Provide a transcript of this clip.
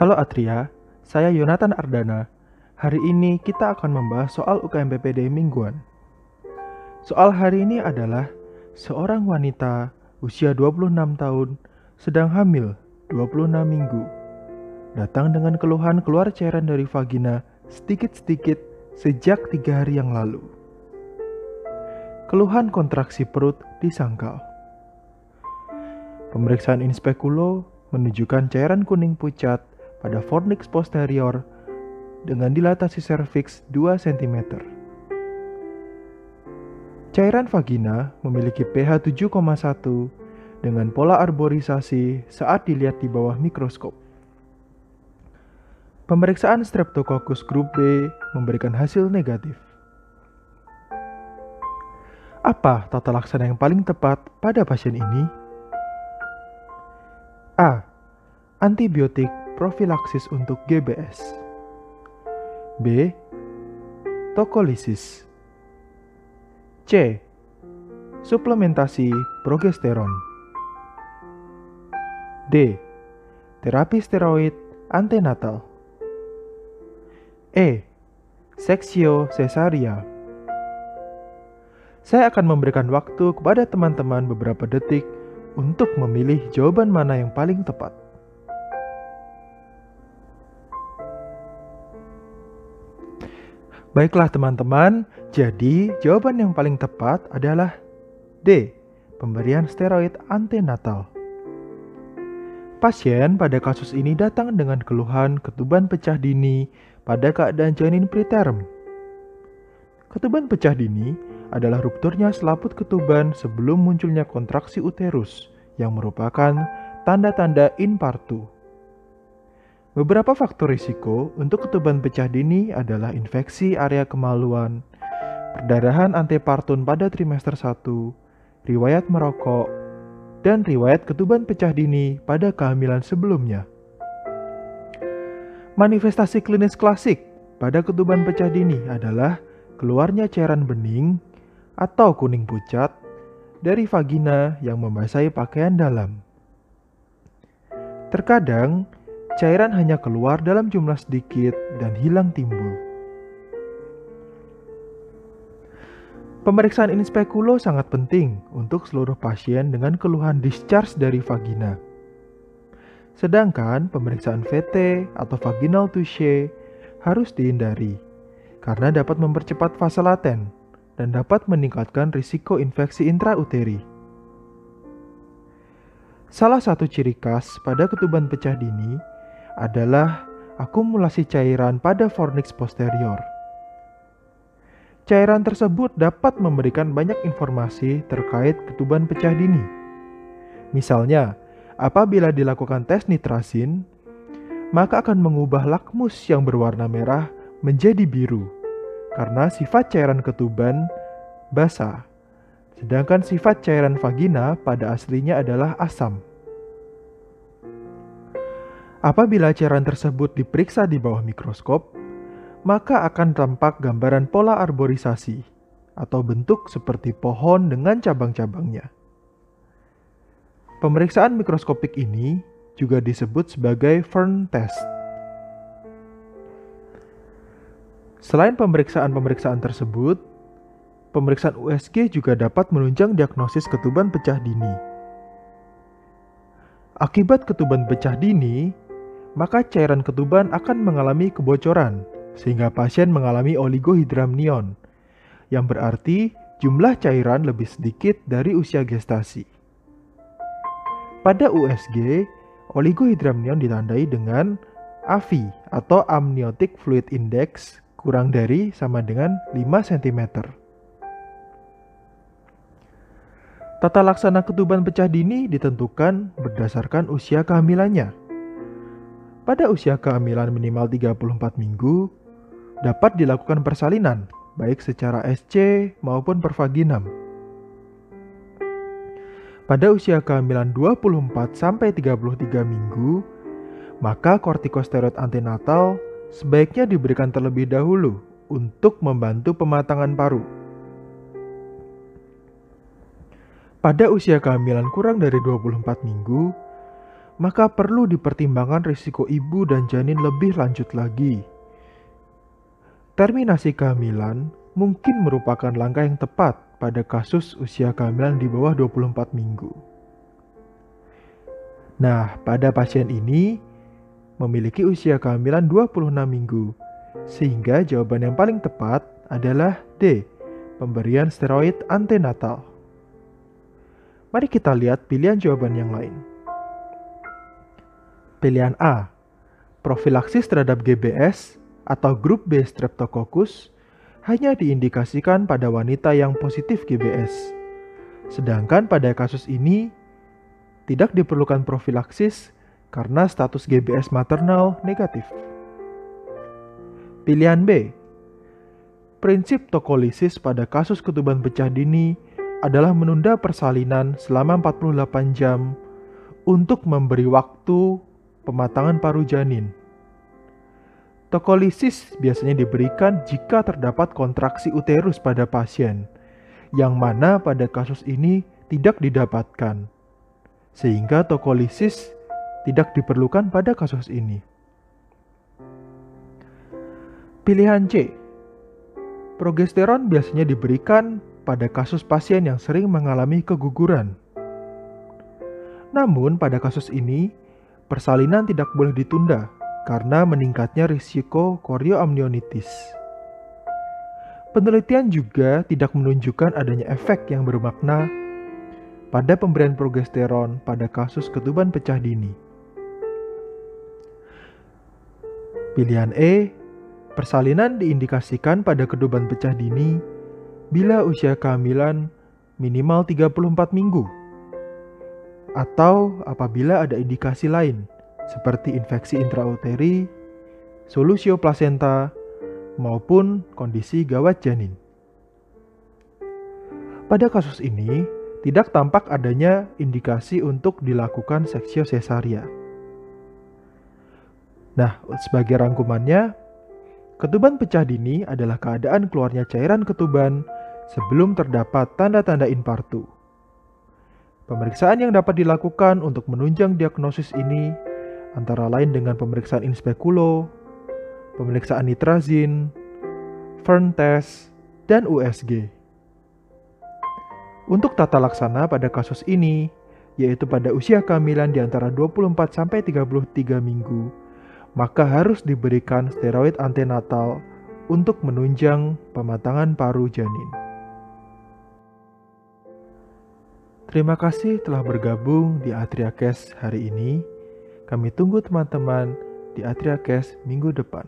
Halo Atria, saya Yonatan Ardana. Hari ini kita akan membahas soal UKM PPD mingguan. Soal hari ini adalah seorang wanita usia 26 tahun sedang hamil 26 minggu. Datang dengan keluhan keluar cairan dari vagina sedikit-sedikit sejak tiga hari yang lalu. Keluhan kontraksi perut disangkal. Pemeriksaan inspekulo menunjukkan cairan kuning pucat pada fornix posterior dengan dilatasi serviks 2 cm. Cairan vagina memiliki pH 7,1 dengan pola arborisasi saat dilihat di bawah mikroskop. Pemeriksaan Streptococcus grup B memberikan hasil negatif. Apa tata laksana yang paling tepat pada pasien ini? A. Antibiotik profilaksis untuk GBS. B. Tokolisis. C. Suplementasi progesteron. D. Terapi steroid antenatal. E. Seksio cesaria. Saya akan memberikan waktu kepada teman-teman beberapa detik untuk memilih jawaban mana yang paling tepat. Baiklah teman-teman, jadi jawaban yang paling tepat adalah D. Pemberian steroid antenatal. Pasien pada kasus ini datang dengan keluhan ketuban pecah dini pada keadaan janin preterm. Ketuban pecah dini adalah rupturnya selaput ketuban sebelum munculnya kontraksi uterus yang merupakan tanda-tanda infartu. Beberapa faktor risiko untuk ketuban pecah dini adalah infeksi area kemaluan, perdarahan antepartum pada trimester 1, riwayat merokok, dan riwayat ketuban pecah dini pada kehamilan sebelumnya. Manifestasi klinis klasik pada ketuban pecah dini adalah keluarnya cairan bening atau kuning pucat dari vagina yang membasahi pakaian dalam. Terkadang, cairan hanya keluar dalam jumlah sedikit dan hilang timbul. Pemeriksaan spekulo sangat penting untuk seluruh pasien dengan keluhan discharge dari vagina. Sedangkan pemeriksaan VT atau vaginal touche harus dihindari karena dapat mempercepat fase laten dan dapat meningkatkan risiko infeksi intrauteri. Salah satu ciri khas pada ketuban pecah dini adalah akumulasi cairan pada fornix posterior. Cairan tersebut dapat memberikan banyak informasi terkait ketuban pecah dini. Misalnya, apabila dilakukan tes nitrasin, maka akan mengubah lakmus yang berwarna merah menjadi biru karena sifat cairan ketuban basah, sedangkan sifat cairan vagina pada aslinya adalah asam. Apabila cairan tersebut diperiksa di bawah mikroskop, maka akan tampak gambaran pola arborisasi atau bentuk seperti pohon dengan cabang-cabangnya. Pemeriksaan mikroskopik ini juga disebut sebagai Fern test. Selain pemeriksaan-pemeriksaan tersebut, pemeriksaan USG juga dapat menunjang diagnosis ketuban pecah dini. Akibat ketuban pecah dini, maka cairan ketuban akan mengalami kebocoran sehingga pasien mengalami oligohidramnion, yang berarti jumlah cairan lebih sedikit dari usia gestasi. Pada USG, oligohidramnion ditandai dengan AFI atau Amniotic Fluid Index kurang dari sama dengan 5 cm. Tata laksana ketuban pecah dini ditentukan berdasarkan usia kehamilannya. Pada usia kehamilan minimal 34 minggu, dapat dilakukan persalinan, baik secara SC maupun pervaginam. Pada usia kehamilan 24 sampai 33 minggu, maka kortikosteroid antenatal sebaiknya diberikan terlebih dahulu untuk membantu pematangan paru. Pada usia kehamilan kurang dari 24 minggu, maka perlu dipertimbangkan risiko ibu dan janin lebih lanjut lagi. Terminasi kehamilan mungkin merupakan langkah yang tepat pada kasus usia kehamilan di bawah 24 minggu. Nah, pada pasien ini memiliki usia kehamilan 26 minggu, sehingga jawaban yang paling tepat adalah D, pemberian steroid antenatal. Mari kita lihat pilihan jawaban yang lain. Pilihan A, profilaksis terhadap GBS atau grup B Streptococcus hanya diindikasikan pada wanita yang positif GBS. Sedangkan pada kasus ini tidak diperlukan profilaksis karena status GBS maternal negatif. Pilihan B. Prinsip tokolisis pada kasus ketuban pecah dini adalah menunda persalinan selama 48 jam untuk memberi waktu pematangan paru janin. Tokolisis biasanya diberikan jika terdapat kontraksi uterus pada pasien, yang mana pada kasus ini tidak didapatkan, sehingga tokolisis tidak diperlukan pada kasus ini. Pilihan C. Progesteron biasanya diberikan pada kasus pasien yang sering mengalami keguguran. Namun pada kasus ini, persalinan tidak boleh ditunda karena meningkatnya risiko korioamnionitis. Penelitian juga tidak menunjukkan adanya efek yang bermakna pada pemberian progesteron pada kasus ketuban pecah dini. Pilihan E, persalinan diindikasikan pada ketuban pecah dini bila usia kehamilan minimal 34 minggu atau apabila ada indikasi lain seperti infeksi intrauteri, solusio plasenta, maupun kondisi gawat janin. Pada kasus ini, tidak tampak adanya indikasi untuk dilakukan seksio cesaria. Nah, sebagai rangkumannya, ketuban pecah dini adalah keadaan keluarnya cairan ketuban sebelum terdapat tanda-tanda infartu. Pemeriksaan yang dapat dilakukan untuk menunjang diagnosis ini antara lain dengan pemeriksaan inspekulo, pemeriksaan nitrazin, Fern test, dan USG. Untuk tata laksana pada kasus ini, yaitu pada usia kehamilan di antara 24 sampai 33 minggu, maka harus diberikan steroid antenatal untuk menunjang pematangan paru janin. Terima kasih telah bergabung di Atriakes hari ini. Kami tunggu teman-teman di Atriakes minggu depan.